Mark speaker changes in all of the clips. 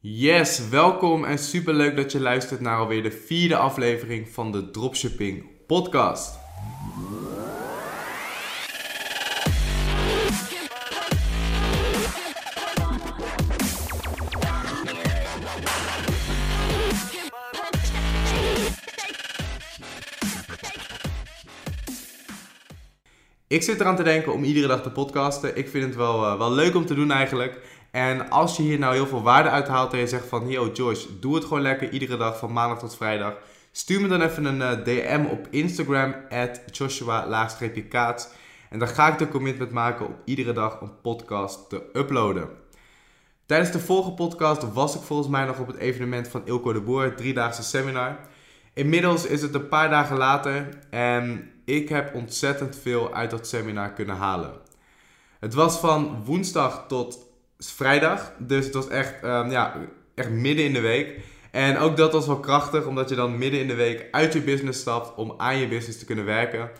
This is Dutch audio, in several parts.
Speaker 1: Yes, welkom en super leuk dat je luistert naar alweer de vierde aflevering van de Dropshipping Podcast. Ik zit eraan te denken om iedere dag te podcasten. Ik vind het wel, eh, wel leuk om te doen eigenlijk. En als je hier nou heel veel waarde uit haalt en je zegt van... Yo Joyce, doe het gewoon lekker iedere dag van maandag tot vrijdag. Stuur me dan even een eh, DM op Instagram, at Joshua-kaats. En dan ga ik de commitment maken om iedere dag een podcast te uploaden. Tijdens de vorige podcast was ik volgens mij nog op het evenement van Ilko de Boer, driedaagse seminar. Inmiddels is het een paar dagen later en ik heb ontzettend veel uit dat seminar kunnen halen. Het was van woensdag tot vrijdag, dus het was echt, um, ja, echt midden in de week. En ook dat was wel krachtig, omdat je dan midden in de week uit je business stapt om aan je business te kunnen werken.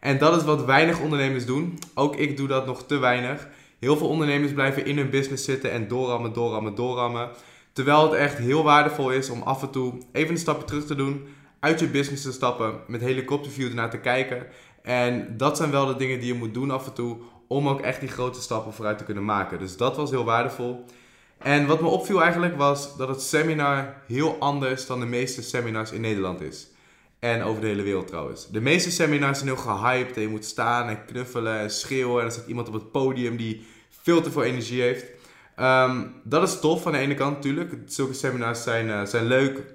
Speaker 1: En dat is wat weinig ondernemers doen. Ook ik doe dat nog te weinig. Heel veel ondernemers blijven in hun business zitten en doorrammen, doorrammen, doorrammen. Terwijl het echt heel waardevol is om af en toe even een stapje terug te doen, uit je business te stappen, met helikopterview ernaar te kijken. En dat zijn wel de dingen die je moet doen af en toe om ook echt die grote stappen vooruit te kunnen maken. Dus dat was heel waardevol. En wat me opviel eigenlijk was dat het seminar heel anders dan de meeste seminars in Nederland is. En over de hele wereld trouwens. De meeste seminars zijn heel gehyped en je moet staan en knuffelen en schreeuwen. En er staat iemand op het podium die veel te veel energie heeft. Ehm, dat is tof van de ene kant natuurlijk. Zulke seminars zijn, uh, zijn leuk,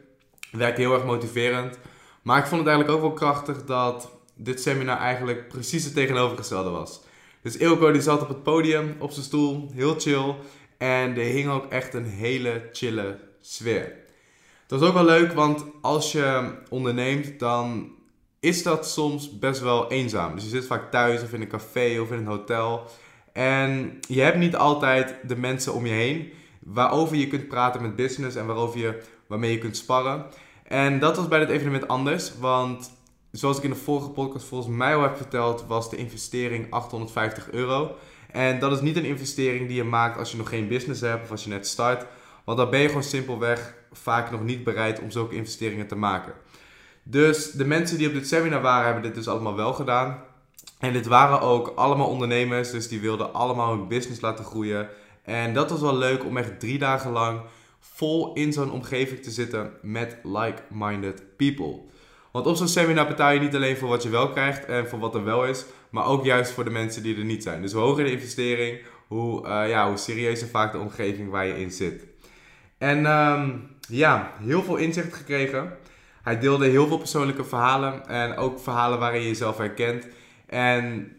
Speaker 1: werken heel erg motiverend. Maar ik vond het eigenlijk ook wel krachtig dat dit seminar eigenlijk precies het tegenovergestelde was. Dus Ilko die zat op het podium, op zijn stoel, heel chill. En er hing ook echt een hele chille sfeer. Dat was ook wel leuk, want als je onderneemt, dan is dat soms best wel eenzaam. Dus je zit vaak thuis of in een café of in een hotel. En je hebt niet altijd de mensen om je heen waarover je kunt praten met business en waarover je, waarmee je kunt sparren. En dat was bij dit evenement anders, want zoals ik in de vorige podcast volgens mij al heb verteld, was de investering 850 euro. En dat is niet een investering die je maakt als je nog geen business hebt of als je net start. Want dan ben je gewoon simpelweg vaak nog niet bereid om zulke investeringen te maken. Dus de mensen die op dit seminar waren, hebben dit dus allemaal wel gedaan. En dit waren ook allemaal ondernemers, dus die wilden allemaal hun business laten groeien. En dat was wel leuk om echt drie dagen lang vol in zo'n omgeving te zitten met like-minded people. Want op zo'n seminar betaal je niet alleen voor wat je wel krijgt en voor wat er wel is, maar ook juist voor de mensen die er niet zijn. Dus hoe hoger de investering, hoe, uh, ja, hoe serieuzer vaak de omgeving waar je in zit. En um, ja, heel veel inzicht gekregen. Hij deelde heel veel persoonlijke verhalen en ook verhalen waarin je jezelf herkent. En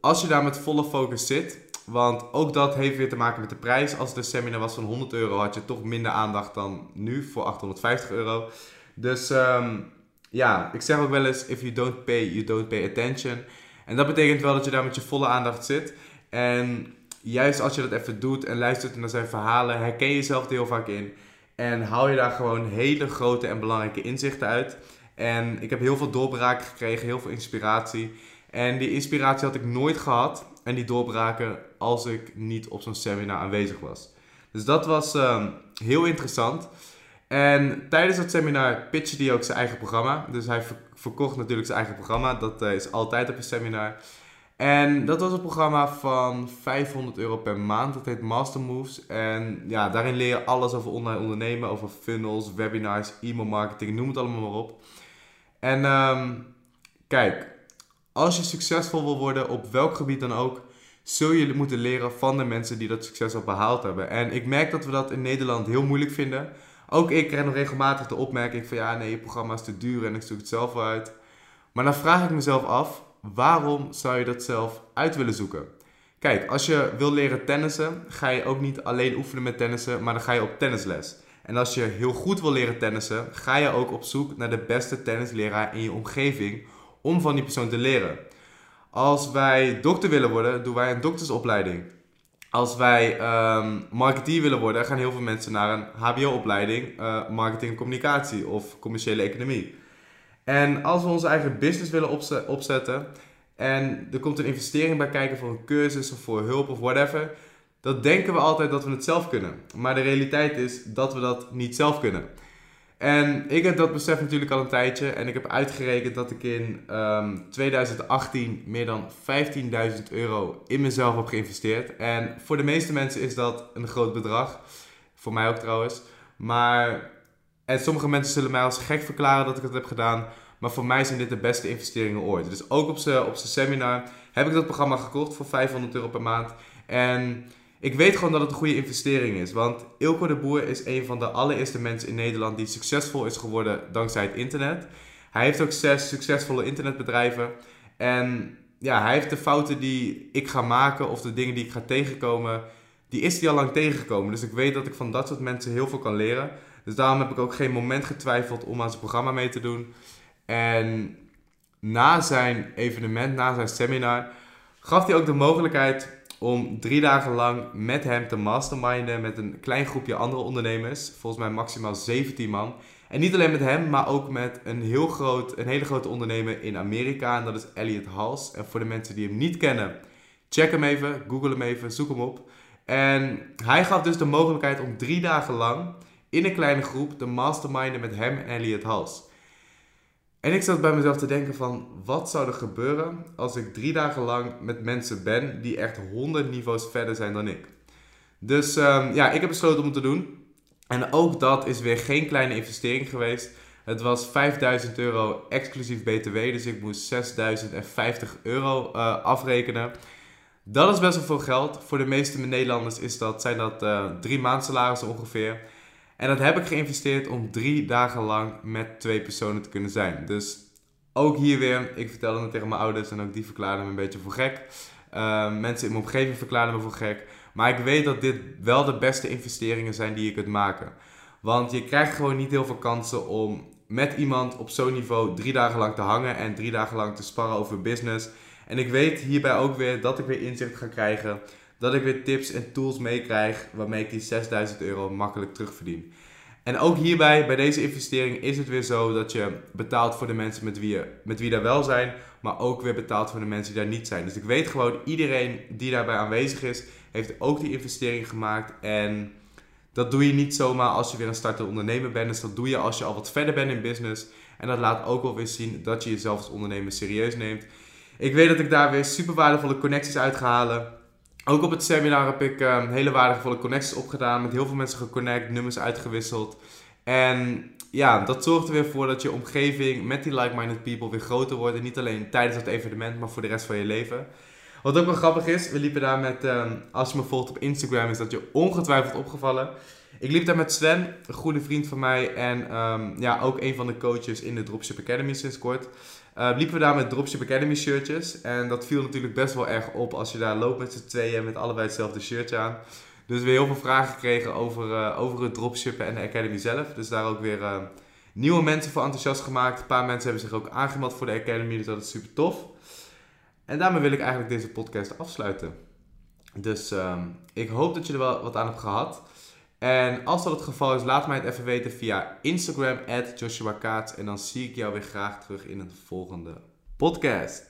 Speaker 1: als je daar met volle focus zit, want ook dat heeft weer te maken met de prijs. Als een seminar was van 100 euro, had je toch minder aandacht dan nu voor 850 euro. Dus um, ja, ik zeg ook wel eens: if you don't pay, you don't pay attention. En dat betekent wel dat je daar met je volle aandacht zit. En juist als je dat even doet en luistert naar zijn verhalen, herken je jezelf er heel vaak in. En haal je daar gewoon hele grote en belangrijke inzichten uit. En ik heb heel veel doorbraken gekregen, heel veel inspiratie. En die inspiratie had ik nooit gehad. En die doorbraken als ik niet op zo'n seminar aanwezig was. Dus dat was um, heel interessant. En tijdens dat seminar pitchte hij ook zijn eigen programma. Dus hij verkocht natuurlijk zijn eigen programma. Dat uh, is altijd op een seminar. En dat was een programma van 500 euro per maand. Dat heet Master Moves. En ja, daarin leer je alles over online ondernemen, over funnels, webinars, e-mail marketing, noem het allemaal maar op. En um, kijk, als je succesvol wil worden op welk gebied dan ook, zul je moeten leren van de mensen die dat succes al behaald hebben. En ik merk dat we dat in Nederland heel moeilijk vinden. Ook ik krijg nog regelmatig de opmerking van ja, nee, je programma is te duur en ik zoek het zelf uit. Maar dan vraag ik mezelf af, waarom zou je dat zelf uit willen zoeken? Kijk, als je wil leren tennissen, ga je ook niet alleen oefenen met tennissen, maar dan ga je op tennisles. En als je heel goed wil leren tennissen, ga je ook op zoek naar de beste tennisleraar in je omgeving om van die persoon te leren. Als wij dokter willen worden, doen wij een doktersopleiding. Als wij um, marketeer willen worden, gaan heel veel mensen naar een HBO-opleiding, uh, marketing en communicatie of commerciële economie. En als we onze eigen business willen opzetten en er komt een investering bij kijken voor een cursus of voor hulp of whatever, dat denken we altijd dat we het zelf kunnen. Maar de realiteit is dat we dat niet zelf kunnen. En ik heb dat besef natuurlijk al een tijdje. En ik heb uitgerekend dat ik in 2018 ehm, meer dan 15.000 euro in mezelf heb geïnvesteerd. En voor de meeste mensen is dat een groot bedrag. Voor mij ook trouwens. Maar en sommige mensen zullen mij als gek verklaren dat ik dat heb gedaan. Maar voor mij zijn dit de beste investeringen ooit. Dus ook op zijn op seminar heb ik dat programma gekocht voor 500 euro per maand. En ik weet gewoon dat het een goede investering is. Want Ilko de Boer is een van de allereerste mensen in Nederland die succesvol is geworden dankzij het internet. Hij heeft ook zes succesvolle internetbedrijven. En ja, hij heeft de fouten die ik ga maken of de dingen die ik ga tegenkomen, die is hij al lang tegengekomen. Dus ik weet dat ik van dat soort mensen heel veel kan leren. Dus daarom heb ik ook geen moment getwijfeld om aan zijn programma mee te doen. En na zijn evenement, na zijn seminar, gaf hij ook de mogelijkheid om drie dagen lang met hem te masterminden met een klein groepje andere ondernemers. Volgens mij maximaal 17 man. En niet alleen met hem, maar ook met een, heel groot, een hele grote ondernemer in Amerika. En dat is Elliot Hals. En voor de mensen die hem niet kennen, check hem even, google hem even, zoek hem op. En hij gaf dus de mogelijkheid om drie dagen lang in een kleine groep te masterminden met hem en Elliot Hals. En ik zat bij mezelf te denken van, wat zou er gebeuren als ik drie dagen lang met mensen ben die echt honderd niveaus verder zijn dan ik. Dus um, ja, ik heb besloten om het te doen. En ook dat is weer geen kleine investering geweest. Het was 5000 euro exclusief BTW, dus ik moest 6050 euro uh, afrekenen. Dat is best wel veel geld. Voor de meeste Nederlanders is dat, zijn dat uh, drie maandsalarissen ongeveer. En dat heb ik geïnvesteerd om drie dagen lang met twee personen te kunnen zijn. Dus ook hier weer, ik vertelde het tegen mijn ouders en ook die verklaarden me een beetje voor gek. Uh, mensen in mijn omgeving verklaarden me voor gek. Maar ik weet dat dit wel de beste investeringen zijn die je kunt maken. Want je krijgt gewoon niet heel veel kansen om met iemand op zo'n niveau drie dagen lang te hangen en drie dagen lang te sparren over business. En ik weet hierbij ook weer dat ik weer inzicht ga krijgen dat ik weer tips en tools meekrijg waarmee ik die 6000 euro makkelijk terugverdien. En ook hierbij, bij deze investering, is het weer zo dat je betaalt voor de mensen met wie, je, met wie daar wel zijn, maar ook weer betaalt voor de mensen die daar niet zijn. Dus ik weet gewoon, iedereen die daarbij aanwezig is, heeft ook die investering gemaakt. En dat doe je niet zomaar als je weer een startende ondernemer bent. Dus dat doe je als je al wat verder bent in business. En dat laat ook wel weer zien dat je jezelf als ondernemer serieus neemt. Ik weet dat ik daar weer super waardevolle connecties uit ga halen. Ook op het seminar heb ik um, hele waardevolle connecties opgedaan. Met heel veel mensen geconnect, nummers uitgewisseld. En ja, dat zorgt er weer voor dat je omgeving met die like-minded people weer groter wordt. En niet alleen tijdens het evenement, maar voor de rest van je leven. Wat ook wel grappig is, we liepen daar met, um, als je me volgt op Instagram, is dat je ongetwijfeld opgevallen. Ik liep daar met Sven, een goede vriend van mij en um, ja, ook een van de coaches in de Dropship Academy sinds kort. Uh, liepen we daar met Dropship Academy shirtjes. En dat viel natuurlijk best wel erg op als je daar loopt met z'n tweeën met allebei hetzelfde shirtje aan. Dus weer heel veel vragen gekregen over, uh, over het dropshippen en de Academy zelf. Dus daar ook weer uh, nieuwe mensen voor enthousiast gemaakt. Een paar mensen hebben zich ook aangemeld voor de Academy, dus dat is super tof. En daarmee wil ik eigenlijk deze podcast afsluiten. Dus ehm, ik hoop dat je er wel wat aan hebt gehad. En als dat het geval is, laat mij het even weten via Instagram, Joshua Kaats. En dan zie ik jou weer graag terug in een volgende podcast.